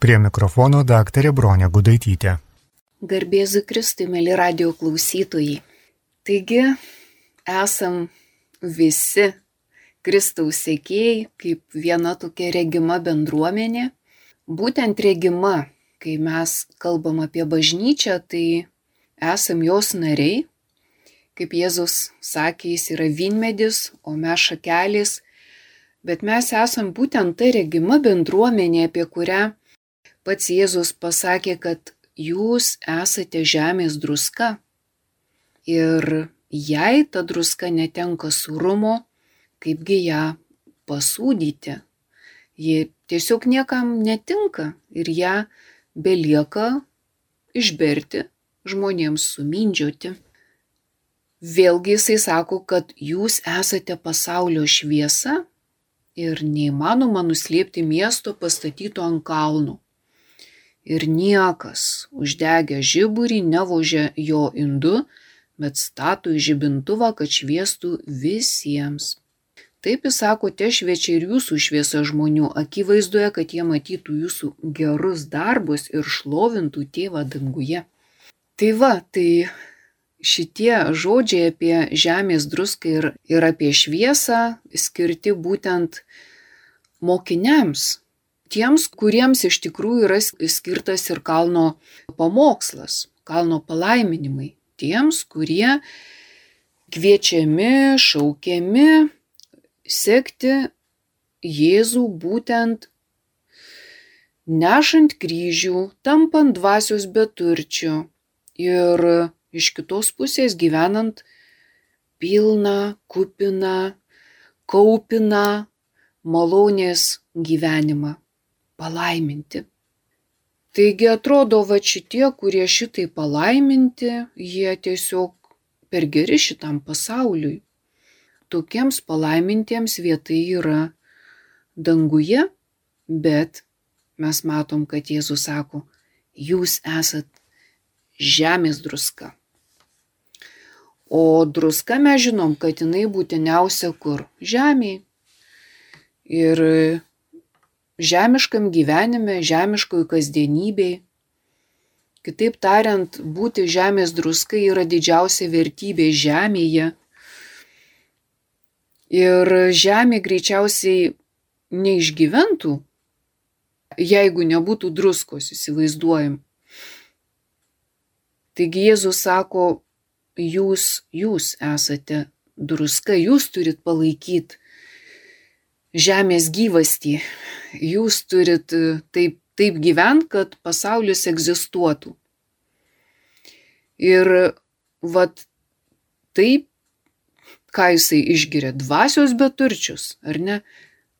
Prie mikrofono daktarė Bronė Gudaitytė. Garbėzu Kristui, mėly radio klausytojai. Taigi, esam visi Kristaus sėkėjai, kaip viena tokia regima bendruomenė. Būtent regima, kai mes kalbam apie bažnyčią, tai esam jos nariai. Kaip Jėzus sakė, jis yra vynmedis, o mes šakelis. Bet mes esam būtent ta regima bendruomenė, apie kurią pats Jėzus pasakė, kad jūs esate žemės druska. Ir jei ta druska netenka surumo, kaipgi ją pasūdyti. Ji tiesiog niekam netinka ir ją belieka išberti žmonėms sumindžioti. Vėlgi jisai sako, kad jūs esate pasaulio šviesa ir neįmanoma nuslėpti miesto pastatyto ant kalnų. Ir niekas uždegę žiburį nevožė jo indu, bet statų į žibintuvą, kad šviestų visiems. Taip jis sako, te šviečia ir jūsų šviesa žmonių akivaizdoje, kad jie matytų jūsų gerus darbus ir šlovintų tėvą danguje. Tai va, tai šitie žodžiai apie žemės druską ir, ir apie šviesą skirti būtent mokiniams, tiems, kuriems iš tikrųjų yra skirtas ir kalno pamokslas, kalno palaiminimai, tiems, kurie kviečiami, šaukiami sekti Jėzų būtent nešant kryžių, tampant dvasios beturčių ir iš kitos pusės gyvenant pilną, kupiną, kaupiną malonės gyvenimą, palaiminti. Taigi atrodo, va šitie, kurie šitai palaiminti, jie tiesiog per geri šitam pasauliui tokiems palaimintiems vieta yra danguje, bet mes matom, kad Jėzus sako, jūs esat žemės druska. O druska mes žinom, kad jinai būtiniausia kur? Žemėje. Ir žemiškam gyvenime, žemiškoj kasdienybei. Kitaip tariant, būti žemės druska yra didžiausia vertybė žemėje Ir žemė greičiausiai neišgyventų, jeigu nebūtų druskos, įsivaizduojam. Taigi Jėzus sako, jūs, jūs esate druska, jūs turit palaikyti žemės gyvastį, jūs turit taip, taip gyventi, kad pasaulis egzistuotų. Ir vat taip ką jisai išgiria dvasios beturčius, ar ne?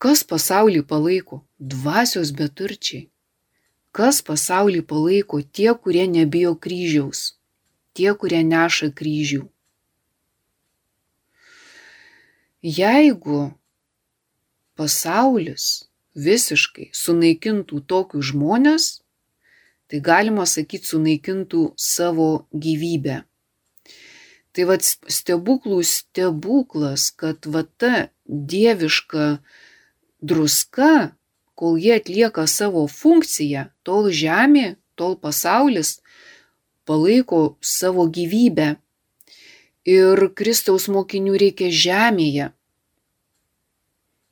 Kas pasaulį palaiko? Dvasios beturčiai. Kas pasaulį palaiko? Tie, kurie nebijo kryžiaus. Tie, kurie neša kryžių. Jeigu pasaulis visiškai sunaikintų tokius žmonės, tai galima sakyti sunaikintų savo gyvybę. Tai vad stebuklų stebuklas, kad va ta dieviška druska, kol jie atlieka savo funkciją, tol žemė, tol pasaulis palaiko savo gyvybę. Ir Kristaus mokinių reikia žemėje.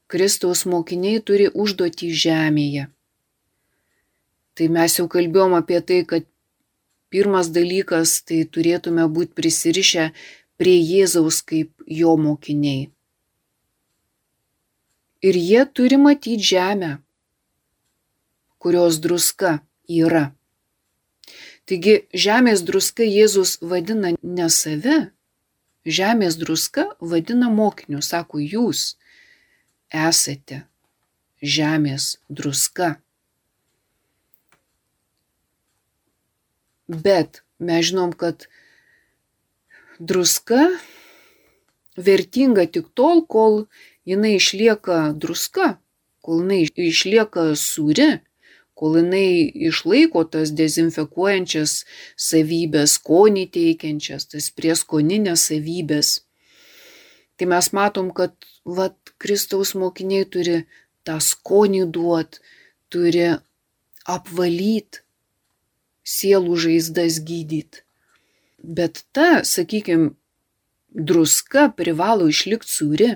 Kristaus mokiniai turi užduoti žemėje. Tai mes jau kalbėjom apie tai, kad Pirmas dalykas - tai turėtume būti prisirišę prie Jėzaus kaip jo mokiniai. Ir jie turi matyti žemę, kurios druska yra. Taigi žemės druska Jėzus vadina ne save, žemės druska vadina mokiniu, sako jūs esate žemės druska. Bet mes žinom, kad druska vertinga tik tol, kol jinai išlieka druska, kol jinai išlieka sūri, kol jinai išlaiko tas dezinfekuojančias savybės, skonį teikiančias, tas prieskoninės savybės. Tai mes matom, kad vat, Kristaus mokiniai turi tą skonį duot, turi apvalyti, sielų žaizdas gydyti. Bet ta, sakykime, druska privalo išlikti sūri.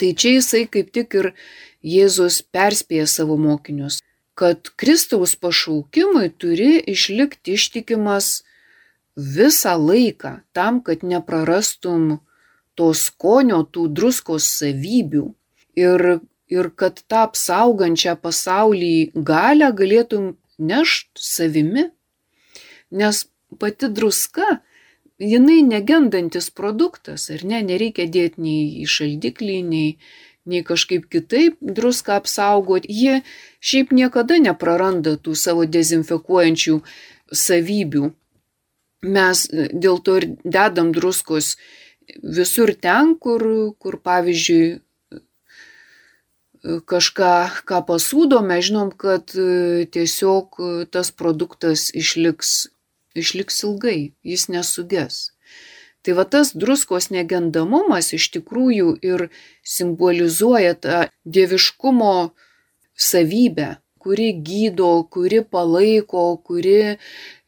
Tai čia jisai kaip tik ir Jėzus perspėja savo mokinius, kad Kristaus pašaukimui turi išlikti ištikimas visą laiką tam, kad neprarastum to skonio, tų druskos savybių ir, ir kad tą apsaugančią pasaulį galę galėtum nešt savimi. Nes pati druska, jinai negendantis produktas, ar ne, nereikia dėti nei į šaldiklį, nei, nei kažkaip kitaip druską apsaugoti. Jie šiaip niekada nepraranda tų savo dezinfekuojančių savybių. Mes dėl to ir dedam druskos visur ten, kur, kur pavyzdžiui, kažką, ką pasūdome, žinom, kad tiesiog tas produktas išliks išliks ilgai, jis nesuges. Tai va tas druskos negendamumas iš tikrųjų ir simbolizuoja tą dieviškumo savybę, kuri gydo, kuri palaiko, kuri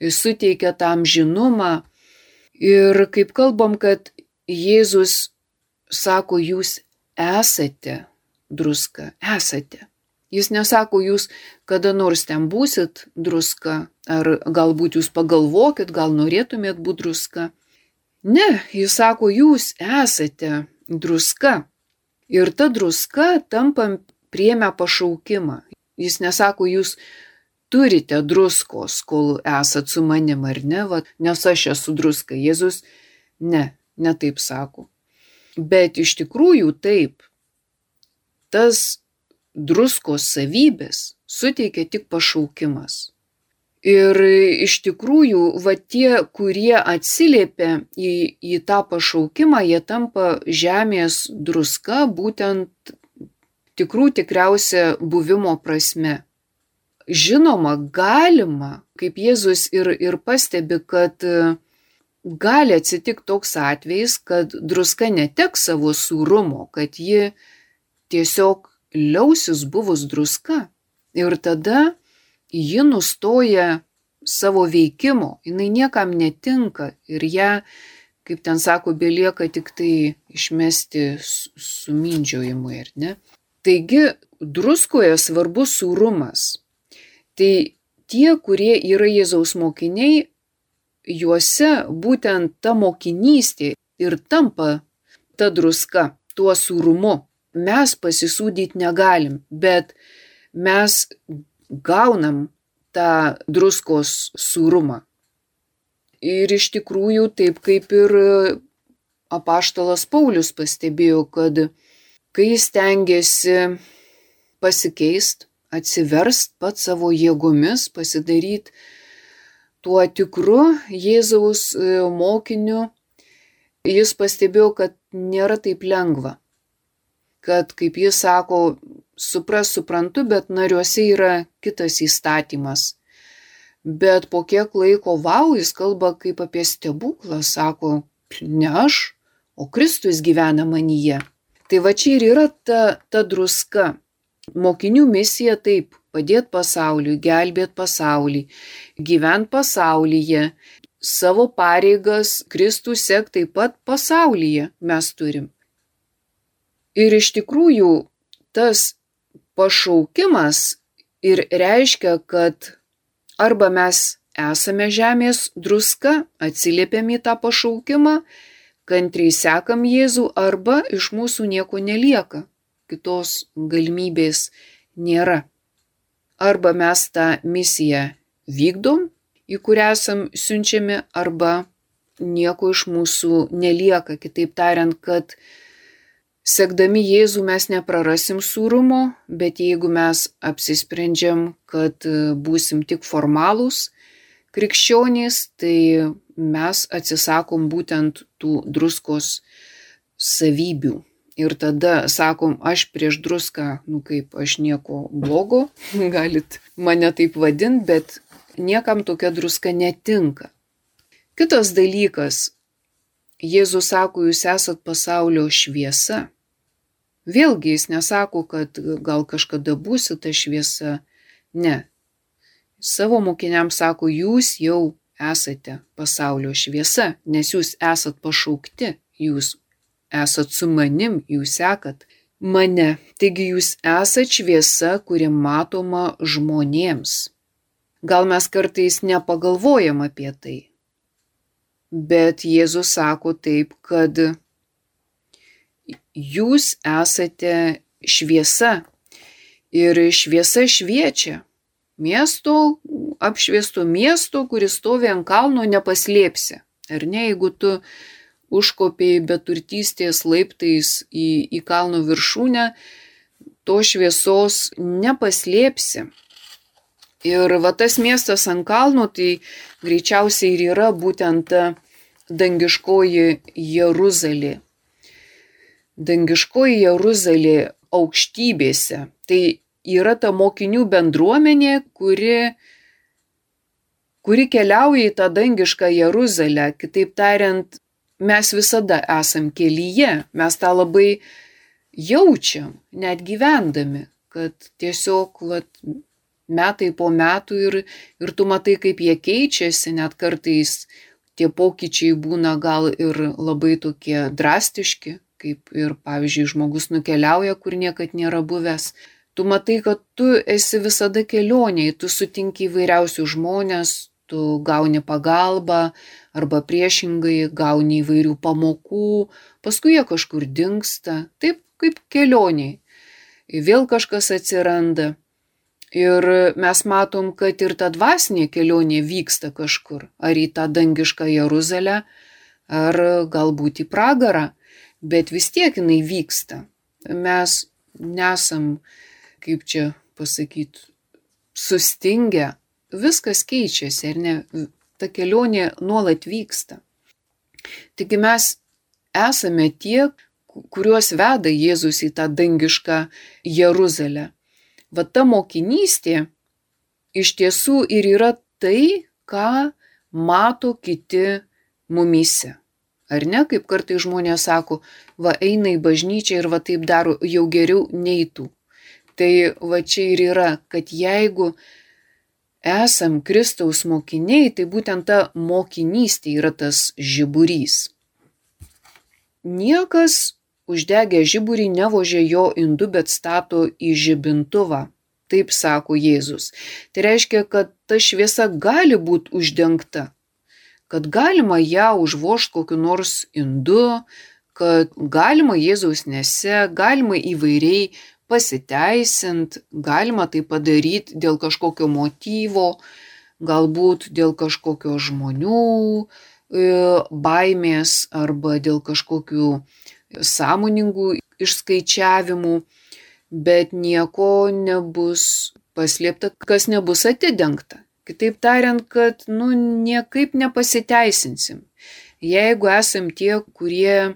suteikia tam žinumą. Ir kaip kalbam, kad Jėzus sako, jūs esate druska, esate. Jis nesako, jūs kada nors ten būsit druska, ar galbūt jūs pagalvokit, gal norėtumėt būti druska. Ne, jis sako, jūs esate druska. Ir ta druska tampam priemę pašaukimą. Jis nesako, jūs turite druskos, kol esat su manim ar ne, va, nes aš esu druska. Jėzus ne, ne taip sako. Bet iš tikrųjų taip. Tas druskos savybės suteikia tik pašaukimas. Ir iš tikrųjų, va tie, kurie atsiliepia į, į tą pašaukimą, jie tampa žemės druska būtent tikrų tikriausia buvimo prasme. Žinoma, galima, kaip Jėzus ir, ir pastebi, kad gali atsitikti toks atvejis, kad druska neteks savo sūrumo, kad ji tiesiog liausis buvus druska ir tada ji nustoja savo veikimo, jinai niekam netinka ir ją, kaip ten sako, belieka tik tai išmesti sumindžiojimui, ar ne? Taigi, druskoje svarbus sūrumas. Tai tie, kurie yra Jėzaus mokiniai, juose būtent ta mokinystė ir tampa ta druska, tuo sūrumu mes pasisūdyti negalim, bet mes gaunam tą druskos sūrumą. Ir iš tikrųjų, taip kaip ir apaštalas Paulius pastebėjo, kad kai jis tengiasi pasikeist, atsiverst pat savo jėgomis, pasidaryti tuo tikru Jėzaus mokiniu, jis pastebėjo, kad nėra taip lengva kad, kaip jis sako, supras suprantu, bet nariuose yra kitas įstatymas. Bet po kiek laiko vau, jis kalba kaip apie stebuklą, sako, ne aš, o Kristus gyvena manyje. Tai va čia ir yra ta, ta druska. Mokinių misija taip - padėti pasauliui, gelbėti pasaulį, gyventi pasaulyje, savo pareigas Kristų sek taip pat pasaulyje mes turim. Ir iš tikrųjų tas pašaukimas ir reiškia, kad arba mes esame žemės druska, atsiliepiam į tą pašaukimą, kantriai sekam Jėzų, arba iš mūsų nieko nelieka, kitos galimybės nėra. Arba mes tą misiją vykdom, į kurią esam siunčiami, arba nieko iš mūsų nelieka. Kitaip tariant, kad Sekdami Jėzų mes neprarasim sūrumo, bet jeigu mes apsisprendžiam, kad e, būsim tik formalūs krikščionys, tai mes atsisakom būtent tų druskos savybių. Ir tada sakom, aš prieš druską, nu kaip aš nieko blogo, galit mane taip vadinti, bet niekam tokia druska netinka. Kitas dalykas, Jėzus sako, jūs esat pasaulio šviesa. Vėlgi jis nesako, kad gal kažkada būsi ta šviesa. Ne. Savo mokiniams sako, jūs jau esate pasaulio šviesa, nes jūs esat pašaukti, jūs esat su manim, jūs sekat mane. Taigi jūs esat šviesa, kuri matoma žmonėms. Gal mes kartais nepagalvojam apie tai. Bet Jėzus sako taip, kad jūs esate šviesa ir šviesa šviečia. Miesto, apšviesto miesto, kuris stovi ant kalno, nepaslėpsi. Ar ne, jeigu tu užkopiai beturtystės laiptais į, į kalno viršūnę, to šviesos nepaslėpsi. Ir va tas miestas ant kalno, tai greičiausiai ir yra būtent ta dangiškoji Jeruzalė. Dangiškoji Jeruzalė aukštybėse. Tai yra ta mokinių bendruomenė, kuri, kuri keliauja į tą dangišką Jeruzalę. Kitaip tariant, mes visada esam kelyje, mes tą labai jaučiam, net gyvendami, kad tiesiog vat, metai po metų ir, ir tu matai, kaip jie keičiasi, net kartais tie pokyčiai būna gal ir labai tokie drastiški, kaip ir pavyzdžiui žmogus nukeliauja, kur niekad nėra buvęs. Tu matai, kad tu esi visada kelioniai, tu sutinki įvairiausių žmonės, tu gauni pagalbą arba priešingai gauni įvairių pamokų, paskui jie kažkur dinksta, taip kaip kelioniai. Vėl kažkas atsiranda. Ir mes matom, kad ir ta dvasinė kelionė vyksta kažkur, ar į tą dangišką Jeruzalę, ar galbūt į pragarą, bet vis tiek jinai vyksta. Mes nesam, kaip čia pasakyti, sustingę, viskas keičiasi, ar ne, ta kelionė nuolat vyksta. Taigi mes esame tie, kuriuos veda Jėzus į tą dangišką Jeruzalę va ta mokinystė iš tiesų ir yra tai, ką mato kiti mumyse. Ar ne, kaip kartai žmonės sako, va eina į bažnyčią ir va taip daro, jau geriau neitų. Tai va čia ir yra, kad jeigu esam Kristaus mokiniai, tai būtent ta mokinystė yra tas žiburys. Niekas uždegę žiburį nevožė jo indu, bet stato į žibintuvą. Taip sako Jėzus. Tai reiškia, kad ta šviesa gali būti uždengta, kad galima ją užvošti kokiu nors indu, kad galima Jėzaus nese, galima įvairiai pasiteisint, galima tai padaryti dėl kažkokio motyvo, galbūt dėl kažkokio žmonių e, baimės arba dėl kažkokių sąmoningų išskaičiavimų, bet nieko nebus paslėpta, kas nebus atidengta. Kitaip tariant, kad nu, niekaip nepasiteisinsim. Jeigu esam tie, kurie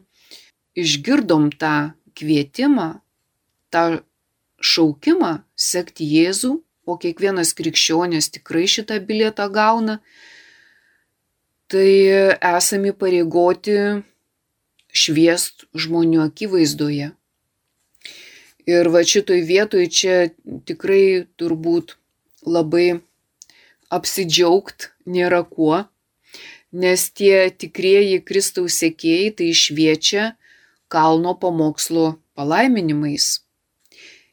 išgirdom tą kvietimą, tą šaukimą sekti Jėzų, o kiekvienas krikščionis tikrai šitą bilietą gauna, tai esame pareigoti šviest žmonių akivaizdoje. Ir va šitoj vietoj čia tikrai turbūt labai apsidžiaugt nėra kuo, nes tie tikrieji Kristaus sėkėjai tai šviečia kalno pamokslo palaiminimais.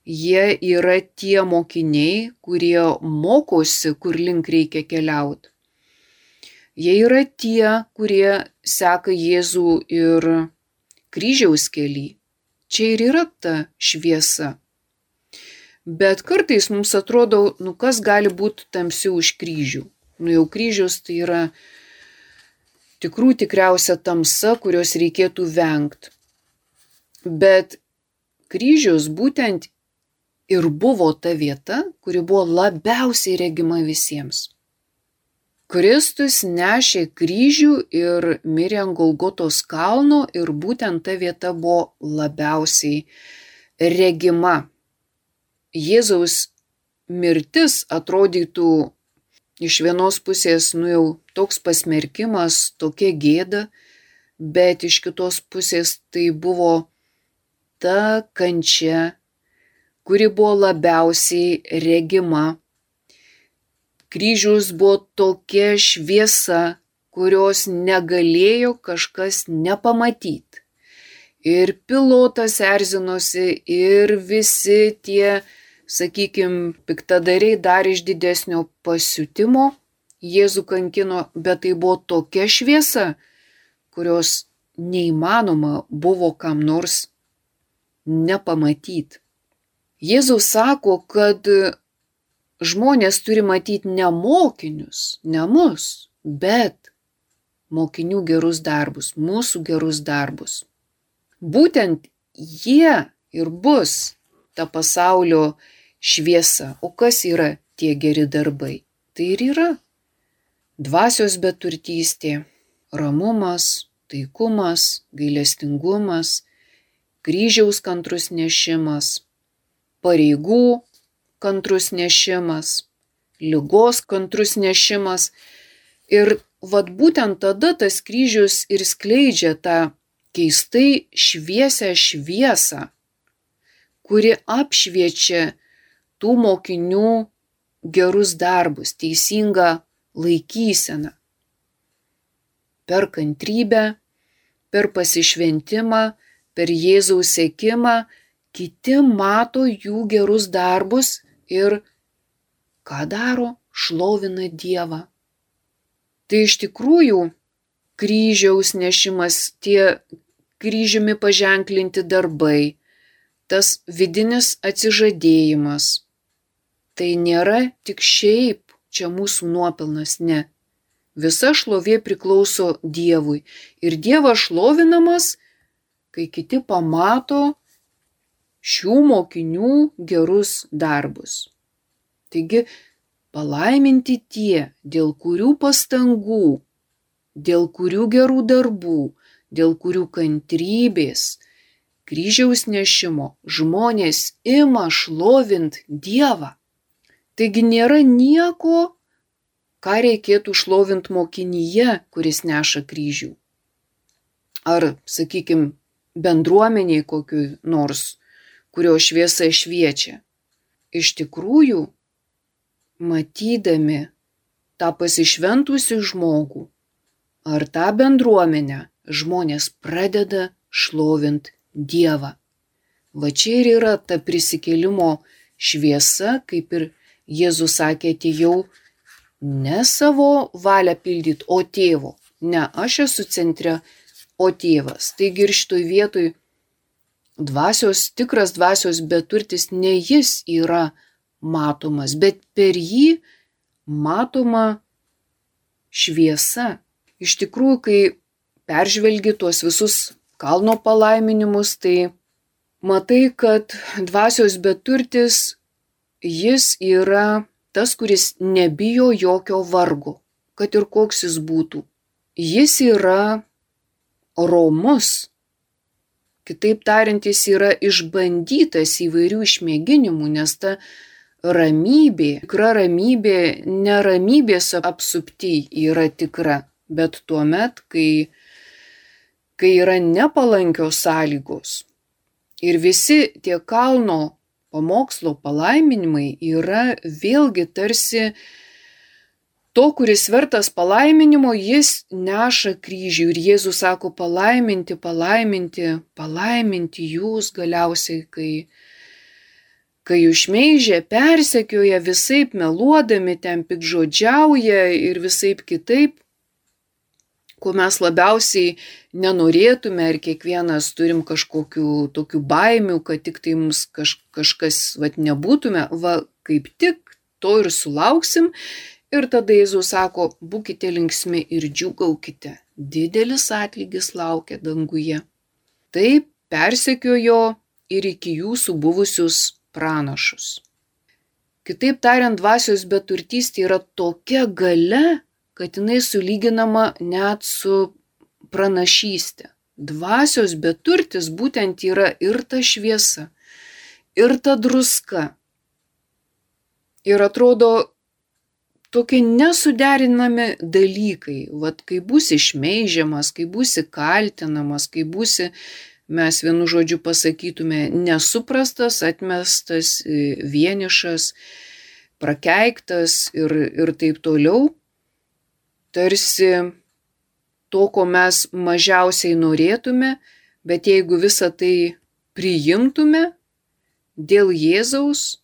Jie yra tie mokiniai, kurie mokosi, kur link reikia keliauti. Jie yra tie, kurie seka Jėzų ir kryžiaus keli. Čia ir yra ta šviesa. Bet kartais mums atrodo, nu kas gali būti tamsiau už kryžių. Nu jau kryžius tai yra tikrų tikriausia tamsa, kurios reikėtų vengti. Bet kryžius būtent ir buvo ta vieta, kuri buvo labiausiai regima visiems. Kristus nešė kryžių ir mirė ant Golgotos kalno ir būtent ta vieta buvo labiausiai regima. Jėzaus mirtis atrodytų iš vienos pusės, nu jau toks pasmerkimas, tokia gėda, bet iš kitos pusės tai buvo ta kančia, kuri buvo labiausiai regima kryžius buvo tokia šviesa, kurios negalėjo kažkas nepamatyti. Ir pilotas erzinosi, ir visi tie, sakykime, piktadariai dar iš didesnio pasiutimo Jėzų kankino, bet tai buvo tokia šviesa, kurios neįmanoma buvo kam nors nepamatyti. Jėzus sako, kad žmonės turi matyti ne mokinius, ne mus, bet mokinių gerus darbus, mūsų gerus darbus. Būtent jie ir bus ta pasaulio šviesa. O kas yra tie geri darbai? Tai ir yra dvasios beturtystė, ramumas, taikumas, gailestingumas, kryžiaus kantrus nešimas, pareigų kantrus nešimas, lygos kantrus nešimas. Ir vad būtent tada tas kryžius ir skleidžia tą keistai šviesę šviesą, kuri apšviečia tų mokinių gerus darbus, teisingą laikyseną. Per kantrybę, per pasišventimą, per Jėzaus sėkimą, kiti mato jų gerus darbus ir ką daro, šlovina Dievą. Tai iš tikrųjų kryžiaus nešimas, tie kryžiumi paženklinti darbai, tas vidinis atsižadėjimas. Tai nėra tik šiaip čia mūsų nuopelnas, ne. Visa šlovė priklauso Dievui ir Dievas šlovinamas, kai kiti pamato šių mokinių gerus darbus. Taigi, palaiminti tie, dėl kurių pastangų, dėl kurių gerų darbų, dėl kurių kantrybės, kryžiaus nešimo žmonės ima šlovint Dievą. Taigi nėra nieko, ką reikėtų šlovint mokinyje, kuris neša kryžių. Ar, sakykime, bendruomeniai kokiu nors, kurio šviesa šviečia. Iš tikrųjų, matydami tą pasišventusi žmogų ar tą bendruomenę, žmonės pradeda šlovint Dievą. Va čia ir yra ta prisikėlimo šviesa, kaip ir Jėzus sakė, atėjau ne savo valią pildyti, o tėvo. Ne aš esu centre, o tėvas. Taigi ir šitoj vietoj dvasios, tikras dvasios beturtis ne jis yra matomas, bet per jį matoma šviesa. Iš tikrųjų, kai peržvelgi tuos visus kalno palaiminimus, tai matai, kad dvasios beturtis Jis yra tas, kuris nebijo jokio vargo, kad ir koks jis būtų. Jis yra romus. Kitaip tariant, jis yra išbandytas įvairių išmėginimų, nes ta ramybė, tikra ramybė, neramybės apsupti yra tikra, bet tuo met, kai, kai yra nepalankios sąlygos ir visi tie kalno pamokslo palaiminimai yra vėlgi tarsi to, kuris vertas palaiminimo, jis neša kryžių ir Jėzus sako palaiminti, palaiminti, palaiminti jūs galiausiai, kai, kai šmeižė, persekioja visaip meluodami, ten pikžodžiauja ir visaip kitaip, ko mes labiausiai nenorėtume ir kiekvienas turim kažkokių tokių baimių, kad tik tai mums kaž, kažkas vat, nebūtume, va kaip tik to ir sulauksim. Ir tada Jėzus sako, būkite linksmi ir džiugaukite, didelis atlygis laukia danguje. Taip persekiojo ir iki jūsų buvusius pranašus. Kitaip tariant, dvasios beturtystė yra tokia gale, kad jinai sulyginama net su pranašystė. Dvasios beturtis būtent yra ir ta šviesa, ir ta druska. Ir atrodo tokie nesuderinami dalykai, vad kai būsi išmeižiamas, kai būsi kaltinamas, kai būsi, mes vienu žodžiu pasakytume, nesuprastas, atmestas, vienišas, prakeiktas ir, ir taip toliau. Tarsi to, ko mes mažiausiai norėtume, bet jeigu visą tai priimtume dėl Jėzaus,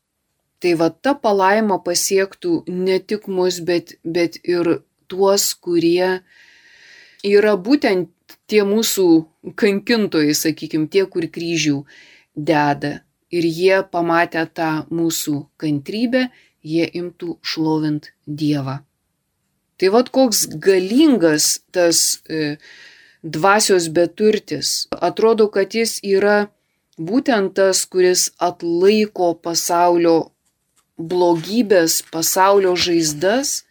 tai va ta palaima pasiektų ne tik mus, bet, bet ir tuos, kurie yra būtent tie mūsų kankintojai, sakykime, tie, kur kryžių deda. Ir jie pamatę tą mūsų kantrybę, jie imtų šlovint Dievą. Tai vad koks galingas tas e, dvasios beturtis. Atrodo, kad jis yra būtent tas, kuris atlaiko pasaulio blogybės, pasaulio žaizdas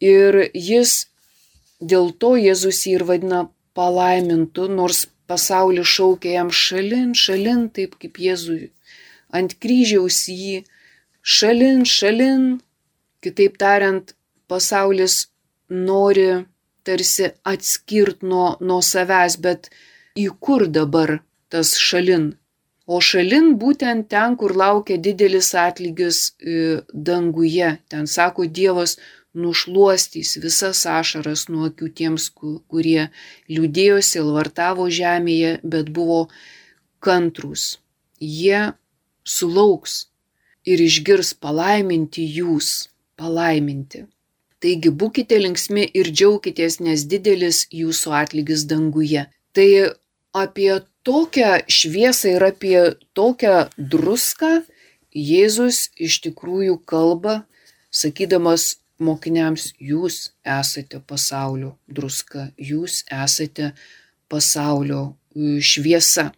ir jis dėl to Jėzus jį ir vadina palaimintų, nors pasaulis šaukia jam šalin, šalin, taip kaip Jėzui ant kryžiaus jį šalin, šalin. Kitaip tariant, pasaulis nori tarsi atskirt nuo, nuo savęs, bet į kur dabar tas šalin? O šalin būtent ten, kur laukia didelis atlygis e, danguje. Ten sako Dievas, nušuostys visas ašaras nuo akių tiems, kurie liūdėjo, silvartavo žemėje, bet buvo kantrus. Jie sulauks ir išgirs palaiminti jūs, palaiminti. Taigi būkite linksmi ir džiaukitės, nes didelis jūsų atlygis danguje. Tai apie tokią šviesą ir apie tokią druską Jėzus iš tikrųjų kalba, sakydamas mokiniams, jūs esate pasaulio druska, jūs esate pasaulio e, šviesa.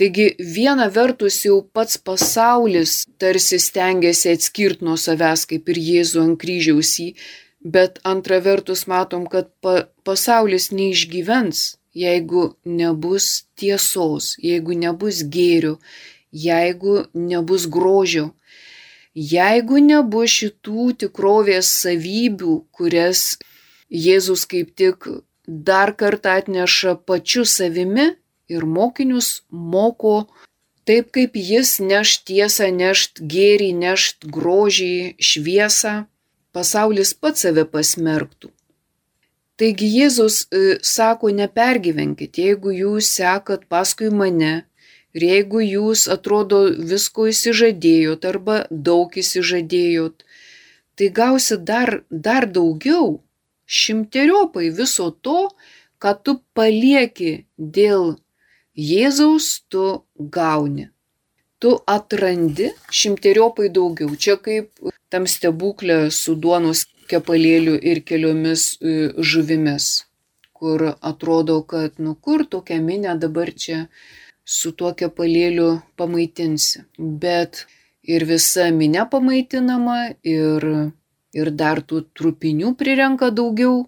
Taigi viena vertus jau pats pasaulis tarsi stengiasi atskirti nuo savęs, kaip ir Jėzų ant kryžiaus jį, bet antra vertus matom, kad pa pasaulis neišgyvens, jeigu nebus tiesos, jeigu nebus gėrio, jeigu nebus grožio, Jeigu nebus šitų tikrovės savybių, kurias Jėzus kaip tik dar kartą atneša pačiu savimi ir mokinius moko taip, kaip jis neš tiesą, nešt gėrį, nešt grožį, šviesą, pasaulis pats save pasmerktų. Taigi Jėzus e, sako, nepergyvenkit, jeigu jūs sekat paskui mane, Ir jeigu jūs atrodo visko įsižadėjot arba daug įsižadėjot, tai gausit dar, dar daugiau, šimteriopai viso to, ką tu palieki dėl Jėzaus, tu gauni. Tu atrandi šimteriopai daugiau. Čia kaip tam stebuklė su duonos kepalėliu ir keliomis e, žuvimis, kur atrodo, kad nu kur tokia minė dabar čia su tuo kepalėliu pamaitinsi. Bet ir visa minė pamaitinama ir, ir dar tų trupinių prirenka daugiau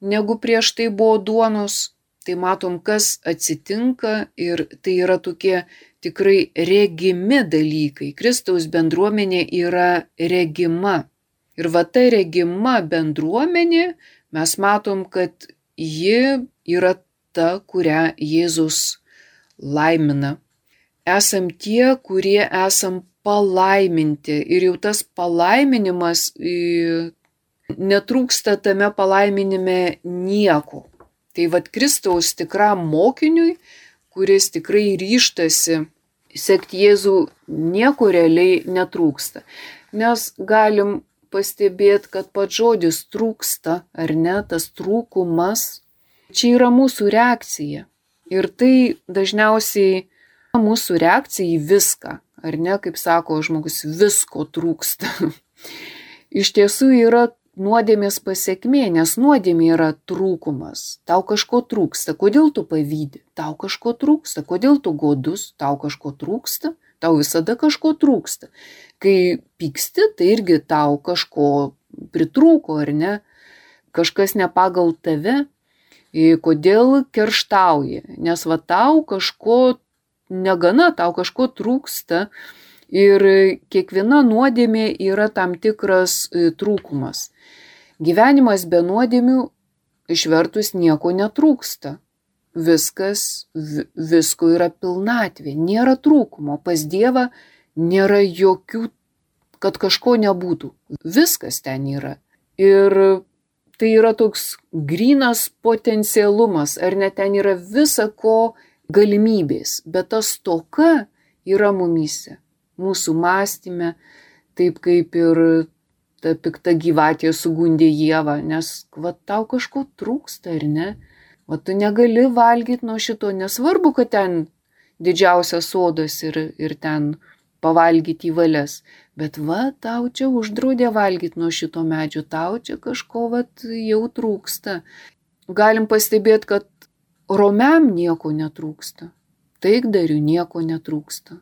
negu prieš tai buvo duonos. Tai matom, kas atsitinka ir tai yra tokie tikrai regimi dalykai. Kristaus bendruomenė yra regima. Ir va ta regima bendruomenė, mes matom, kad ji yra ta, kurią Jėzus laimina. Esam tie, kurie esam palaiminti ir jau tas palaiminimas netrūksta tame palaiminime nieko. Tai vad Kristaus tikram mokiniui, kuris tikrai ryštasi sekti Jėzų, nieko realiai netrūksta. Nes galim pastebėti, kad pats žodis trūksta ar ne, tas trūkumas, čia yra mūsų reakcija. Ir tai dažniausiai mūsų reakcija į viską, ar ne, kaip sako žmogus, visko trūksta. Iš tiesų yra nuodėmės pasiekmė, nes nuodėmė yra trūkumas. Tau kažko trūksta, kodėl tu pavydė? Tau kažko trūksta, kodėl tu godus? Tau kažko trūksta, tau visada kažko trūksta. Kai pyksti, tai irgi tau kažko pritrūko, ar ne? Kažkas ne pagal tave, kodėl kerštauji, nes va tau kažko negana, tau kažko trūksta ir kiekviena nuodėmė yra tam tikras trūkumas. Gyvenimas be nuodėmių išvertus nieko netrūksta. Viskas, visko yra pilnatvė, nėra trūkumo. Pas Dievą nėra jokių kad kažko nebūtų. Viskas ten yra. Ir tai yra toks grinas potencialumas, ar net ten yra visa ko galimybės, bet tas toka yra mumyse, mūsų mąstymė, taip kaip ir ta pikta gyvatė sugundė Jėvą, nes va tau kažko trūksta, ar ne? O tu negali valgyti nuo šito, nesvarbu, kad ten didžiausias sodas ir, ir ten pavalgyti į valias, bet va tau čia uždraudė valgyti nuo šito medžio, tau čia kažko va jau trūksta. Galim pastebėti, kad romiam nieko netrūksta, taikdarių nieko netrūksta,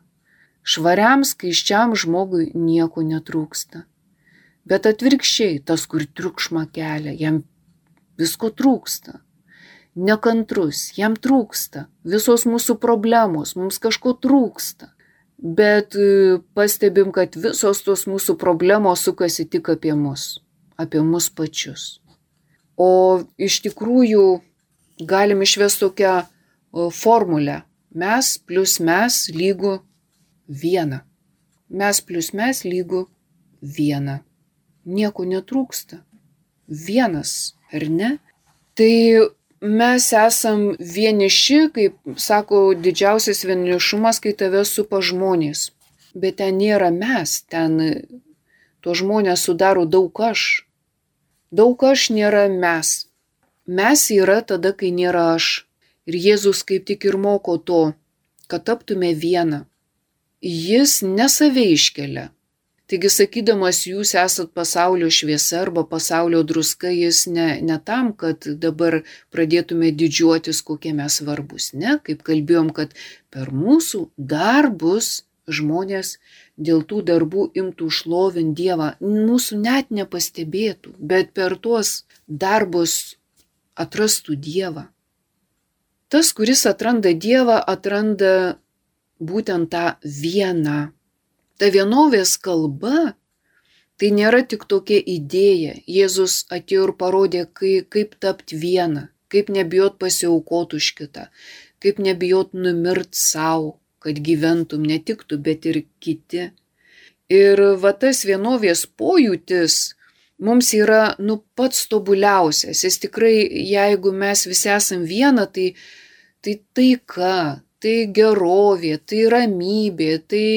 švariam skaiščiam žmogui nieko netrūksta. Bet atvirkščiai, tas, kur triukšmą kelia, jam visko trūksta nekantrus, jam trūksta, visos mūsų problemos, mums kažko trūksta. Bet e, pastebim, kad visos tos mūsų problemos sukasi tik apie mus, apie mus pačius. O iš tikrųjų galim išvesti tokią formulę. Mes plus mes lygu viena. Mes plus mes lygu viena. Nieko netrūksta. Vienas, ar ne? Tai mes esam vieniši, kaip sako, didžiausias vienišumas, kai tave supa žmonės. Bet ten nėra mes, ten to žmonės sudaro daug aš. Daug aš nėra mes. Mes yra tada, kai nėra aš. Ir Jėzus kaip tik ir moko to, kad taptume vieną. Jis ne save iškelia, Taigi sakydamas, jūs esat pasaulio šviesa arba pasaulio druska, jis ne, ne tam, kad dabar pradėtume didžiuotis, kokie mes svarbus. Ne, kaip kalbėjom, kad per mūsų darbus žmonės dėl tų darbų imtų šlovinti Dievą, mūsų net nepastebėtų, bet per tuos darbus atrastų Dievą. Tas, kuris atranda Dievą, atranda būtent tą vieną Ta vienovės kalba tai nėra tik tokia idėja. Jėzus atėjo ir parodė, kai, kaip tapti vieną, kaip nebijot pasiaukoti už kitą, kaip nebijot numirt savo, kad gyventum ne tik tu, bet ir kiti. Ir va tas vienovės pojūtis mums yra nu pats tobuliausias. Jis tikrai, jeigu mes visi esam viena, tai tai taika, tai gerovė, tai ramybė, tai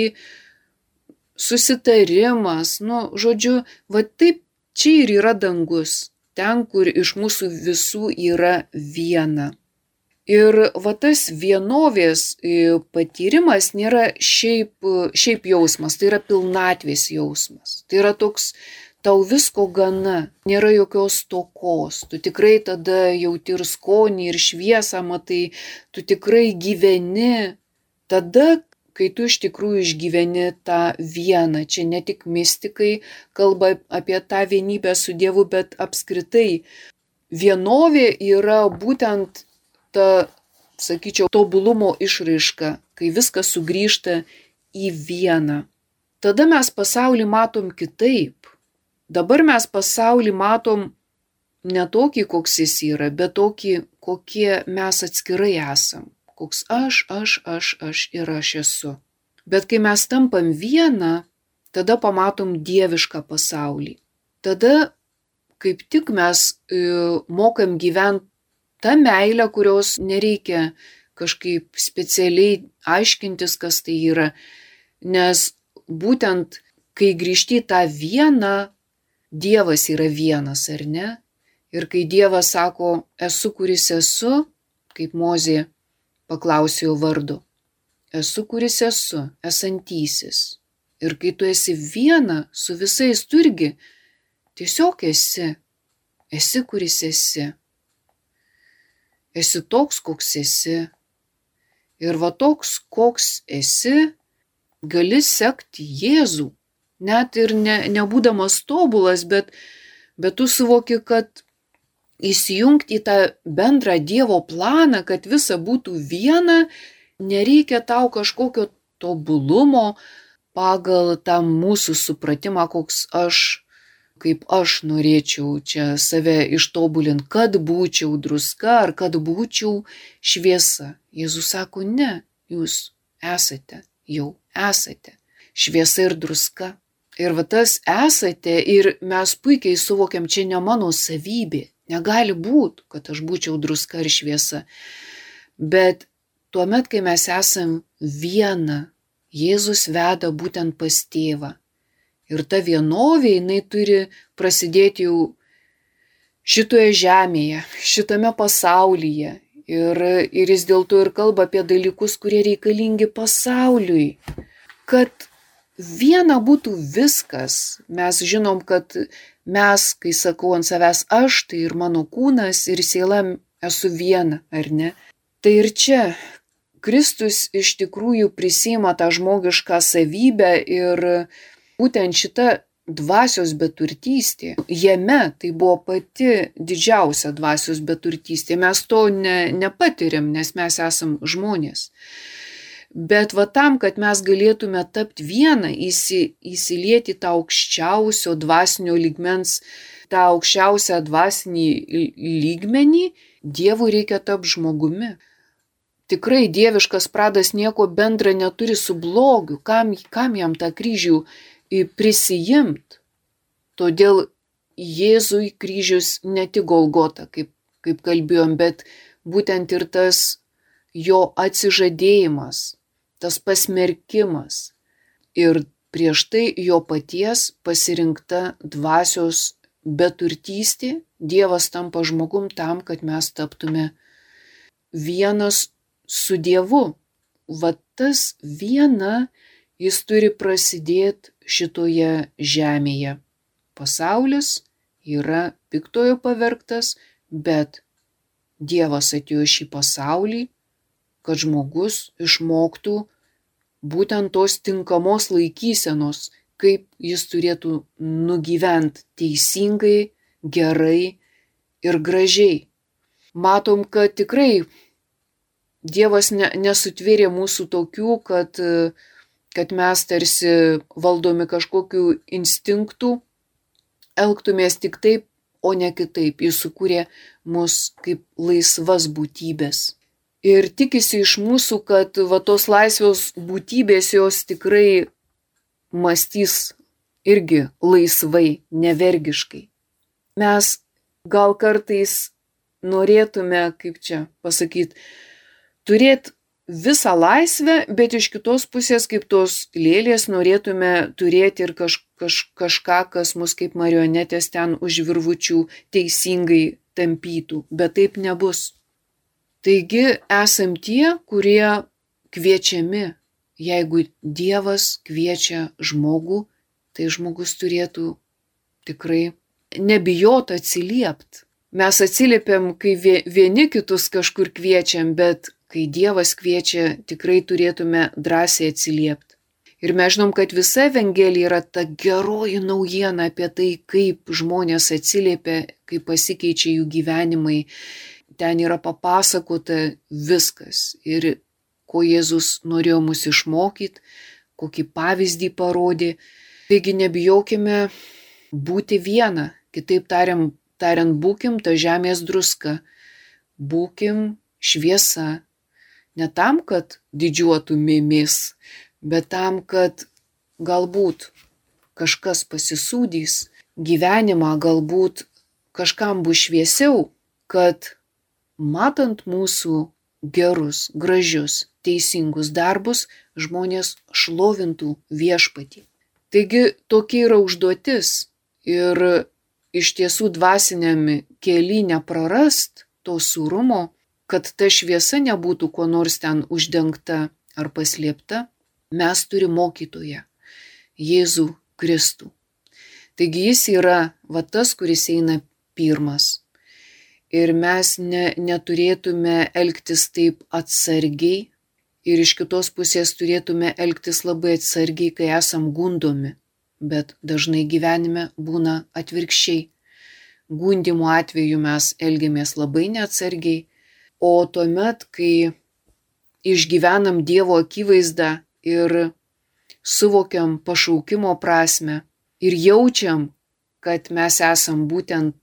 susitarimas, nu, žodžiu, va taip čia ir yra dangus, ten, kur iš mūsų visų yra viena. Ir va tas vienovės e, patyrimas nėra šiaip, šiaip jausmas, tai yra pilnatvės jausmas. Tai yra toks, tau visko gana, nėra jokios tokos, tu tikrai tada jauti ir skonį, ir šviesą matai, tu tikrai gyveni. Tada, kai tu iš tikrųjų išgyveni tą vieną. Čia ne tik mystikai kalba apie tą vienybę su Dievu, bet apskritai vienovė yra būtent ta, sakyčiau, tobulumo išraiška, kai viskas sugrįžta į vieną. Tada mes pasaulį matom kitaip. Dabar mes pasaulį matom ne tokį, koks jis yra, bet tokį, kokie mes atskirai esam koks aš, aš, aš, aš ir aš esu. Bet kai mes tampam vieną, tada pamatom dievišką pasaulį. Tada kaip tik mes e, mokam gyventi tą meilę, kurios nereikia kažkaip specialiai aiškintis, kas tai yra. Nes būtent kai grįžti tą vieną, Dievas yra vienas, ar ne? Ir kai Dievas sako, esu kuris esu, kaip Mozė paklausiau vardu. Esu kuris esu, esantysis. Ir kai tu esi viena su visais turgi, tiesiog esi. Esi kuris esi. Esi toks, koks esi. Ir va toks, koks esi, gali sekti Jėzų. Net ir ne, nebūdamas tobulas, bet, bet tu suvoki, kad įsijungti į tą bendrą Dievo planą, kad visa būtų viena, nereikia tau kažkokio tobulumo pagal tą mūsų supratimą, koks aš, kaip aš norėčiau čia save ištobulinti, kad būčiau druska ar kad būčiau šviesa. Jėzus sako, ne, jūs esate, jau esate. Šviesa ir druska. Ir va tas esate ir mes puikiai suvokiam, čia ne mano savybė. Negali būti, kad aš būčiau druska ar šviesa. Bet tuomet, kai mes esam viena, Jėzus veda būtent pas tėvą. Ir ta vienovė, jinai turi prasidėti jau šitoje žemėje, šitame pasaulyje. Ir, ir jis dėl to ir kalba apie dalykus, kurie reikalingi pasauliui. Kad viena būtų viskas. Mes žinom, kad mes, kai sakau ant savęs aš, tai ir mano kūnas, ir siela esu viena, ar ne? Tai ir čia Kristus iš tikrųjų prisima tą žmogišką savybę ir būtent šita dvasios beturtystė, jame tai buvo pati didžiausia dvasios beturtystė. Mes to ne, nepatiriam, nes mes esam žmonės. Bet va tam, kad mes galėtume tapti vieną, įsi, įsilieti tą aukščiausio dvasinio lygmens, tą aukščiausią dvasinį lygmenį, Dievui reikia tapti žmogumi. Tikrai dieviškas pradas nieko bendra neturi su blogiu, kam, kam jam tą kryžių prisijimt. Todėl Jėzui kryžius ne tik Golgota, kaip, kaip kalbėjom, bet būtent ir tas jo atsižadėjimas, tas pasmerkimas ir prieš tai jo paties pasirinkta dvasios beturtystė, Dievas tampa žmogum tam, kad mes taptume vienas su Dievu. Va tas viena, jis turi prasidėti šitoje žemėje. Pasaulis yra piktojo pavergtas, bet Dievas atėjo šį pasaulį, kad žmogus išmoktų būtent tos tinkamos laikysenos, kaip jis turėtų nugyventi teisingai, gerai ir gražiai. Matom, kad tikrai Dievas ne, nesutvėrė mūsų tokių, kad kad mes tarsi valdomi kažkokių instinktų, elgtumės tik taip, o ne kitaip. Jis sukūrė mus kaip laisvas būtybės. Ir tikisi iš mūsų, kad va tos laisvos būtybės jos tikrai mąstys irgi laisvai, nevergiškai. Mes gal kartais norėtume, kaip čia pasakyti, turėti visą laisvę, bet iš kitos pusės, kaip tos lėlės, norėtume turėti ir kaž, kaž, kažką, kas mus kaip marionetės ten už virvučių teisingai tampytų, bet taip nebus. Taigi esam tie, kurie kviečiami, jeigu Dievas kviečia žmogų, tai žmogus turėtų tikrai nebijot atsiliepti. Mes atsiliepiam, kai vieni kitus kažkur kviečiam, bet kai Dievas kviečia, tikrai turėtume drąsiai atsiliepti. Ir mes žinom, kad visa Evangelija yra ta geroji naujiena apie tai, kaip žmonės atsiliepia, kaip pasikeičia jų gyvenimai. Ten yra papasakota viskas. Ir ko Jėzus norėjo mus išmokyti, kokį pavyzdį parodė. Taigi nebijokime būti viena. Kitaip tariant, tariant būkim ta žemės druska. Būkim šviesa, Ne tam, kad didžiuotumėmės, bet tam, kad galbūt kažkas pasisūdys gyvenimą, galbūt kažkam bus šviesiau, kad matant mūsų gerus, gražius, teisingus darbus, žmonės šlovintų viešpatį. Taigi tokia yra užduotis ir iš tiesų dvasiniame keli neprarast to sūrumo, kad ta šviesa nebūtų kuo nors ten uždengta ar paslėpta, mes turime mokytoją - Jėzų Kristų. Taigi jis yra va tas, kuris eina pirmas. Ir mes ne, neturėtume elgtis taip atsargiai ir iš kitos pusės turėtume elgtis labai atsargiai, kai esam gundomi. Bet dažnai gyvenime būna atvirkščiai. Gundimo atveju mes elgiamės labai neatsargiai O tuomet, kai išgyvenam Dievo akivaizdą ir suvokiam pašaukimo prasme ir jaučiam, kad mes esam būtent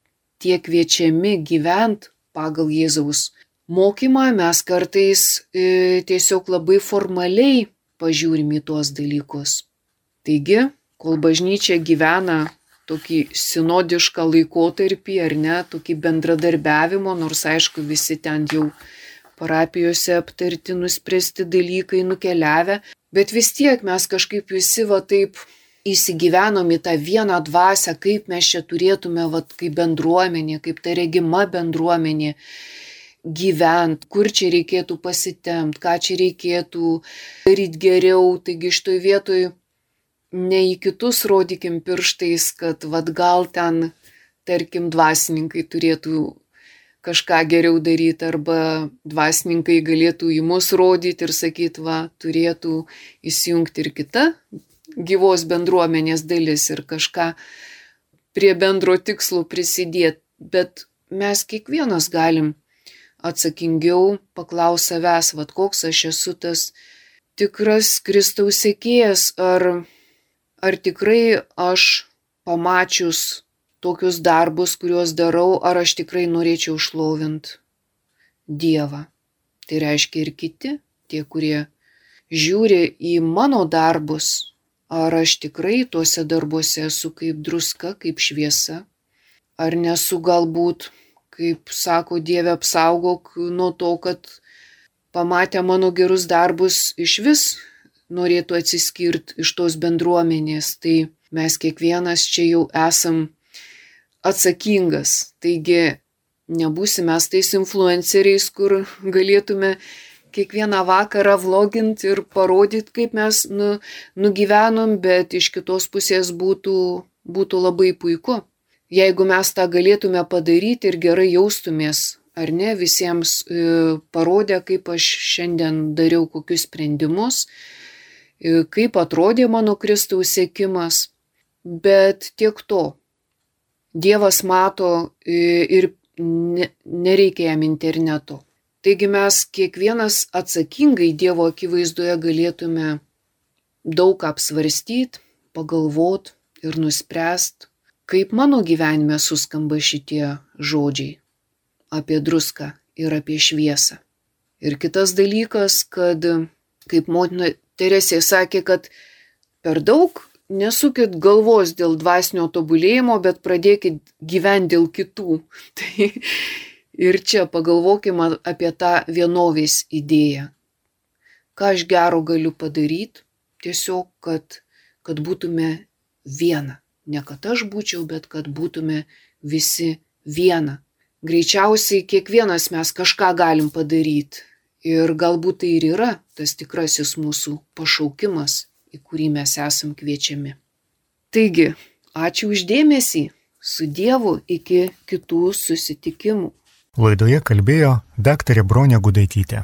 tie kviečiami gyvent pagal Jėzaus mokymą, mes kartais e, tiesiog labai formaliai pažiūrim į tuos dalykus. Taigi, kol bažnyčia gyvena tokį sinodišką laikotarpį, ar ne, tokį bendradarbiavimo, nors aišku visi ten jau parapijose aptarti, nuspręsti dalykai nukeliavę, bet vis tiek mes kažkaip visi va taip įsigyvenom į tą vieną dvasę, kaip mes čia turėtume, va, kaip bendruomenė, kaip ta regima bendruomenė gyvent, kur čia reikėtų pasitemti, ką čia reikėtų daryti geriau. Taigi šitoj vietoj ne į kitus rodykim pirštais, kad vad gal ten, tarkim, dvasininkai turėtų kažką geriau daryti arba dvasininkai galėtų į mus rodyti ir sakyti, va, turėtų įsijungti ir kita gyvos bendruomenės dalis ir kažką prie bendro tikslo prisidėti. Bet mes kiekvienas galim atsakingiau paklausyti savęs, vad koks aš esu tas tikras Kristaus sėkėjas, ar ar tikrai aš pamačius tokius darbus, kuriuos darau, ar aš tikrai norėčiau šlovint Dievą. Tai reiškia ir kiti, tie, kurie žiūri į mano darbus, ar aš tikrai tuose darbuose esu kaip druska, kaip šviesa, ar nesu galbūt, kaip sako Dieve, apsaugok nuo to, kad pamatę mano gerus darbus iš vis norėtų atsiskirti iš tos bendruomenės, tai mes kiekvienas čia jau esam atsakingas. Taigi nebūsime tais influenceriais, kur galėtume kiekvieną vakarą vlogint ir parodyti, kaip mes nu, nugyvenom, bet iš kitos pusės būtų, būtų labai puiku. Jeigu mes tą galėtume padaryti ir gerai jaustumės, ar ne, visiems e, parodė, kaip aš šiandien dariau kokius sprendimus, E, kaip atrodė mano Kristaus sėkimas, bet tiek to. Dievas mato e, ir nereikia jam interneto. Taigi mes kiekvienas atsakingai Dievo akivaizdoje galėtume daug apsvarstyti, pagalvoti ir nuspręsti, kaip mano gyvenime suskamba šitie žodžiai apie druską ir apie šviesą. Ir kitas dalykas, kad kaip motina Teresė sakė, kad per daug nesukit galvos dėl dvasinio tobulėjimo, bet pradėkit gyventi dėl kitų. Tai ir čia pagalvokime apie tą vienovės idėją. Ką aš gero galiu padaryti, tiesiog, kad, kad būtume viena. Ne kad aš būčiau, bet kad būtume visi viena. Greičiausiai kiekvienas mes kažką galim padaryti Ir galbūt tai ir yra tas tikrasis mūsų pašaukimas, į kurį mes esam kviečiami. Taigi, ačiū uždėmesį, su Dievu iki kitų susitikimų. Laidoje kalbėjo daktarė Bronė Gudaitytė.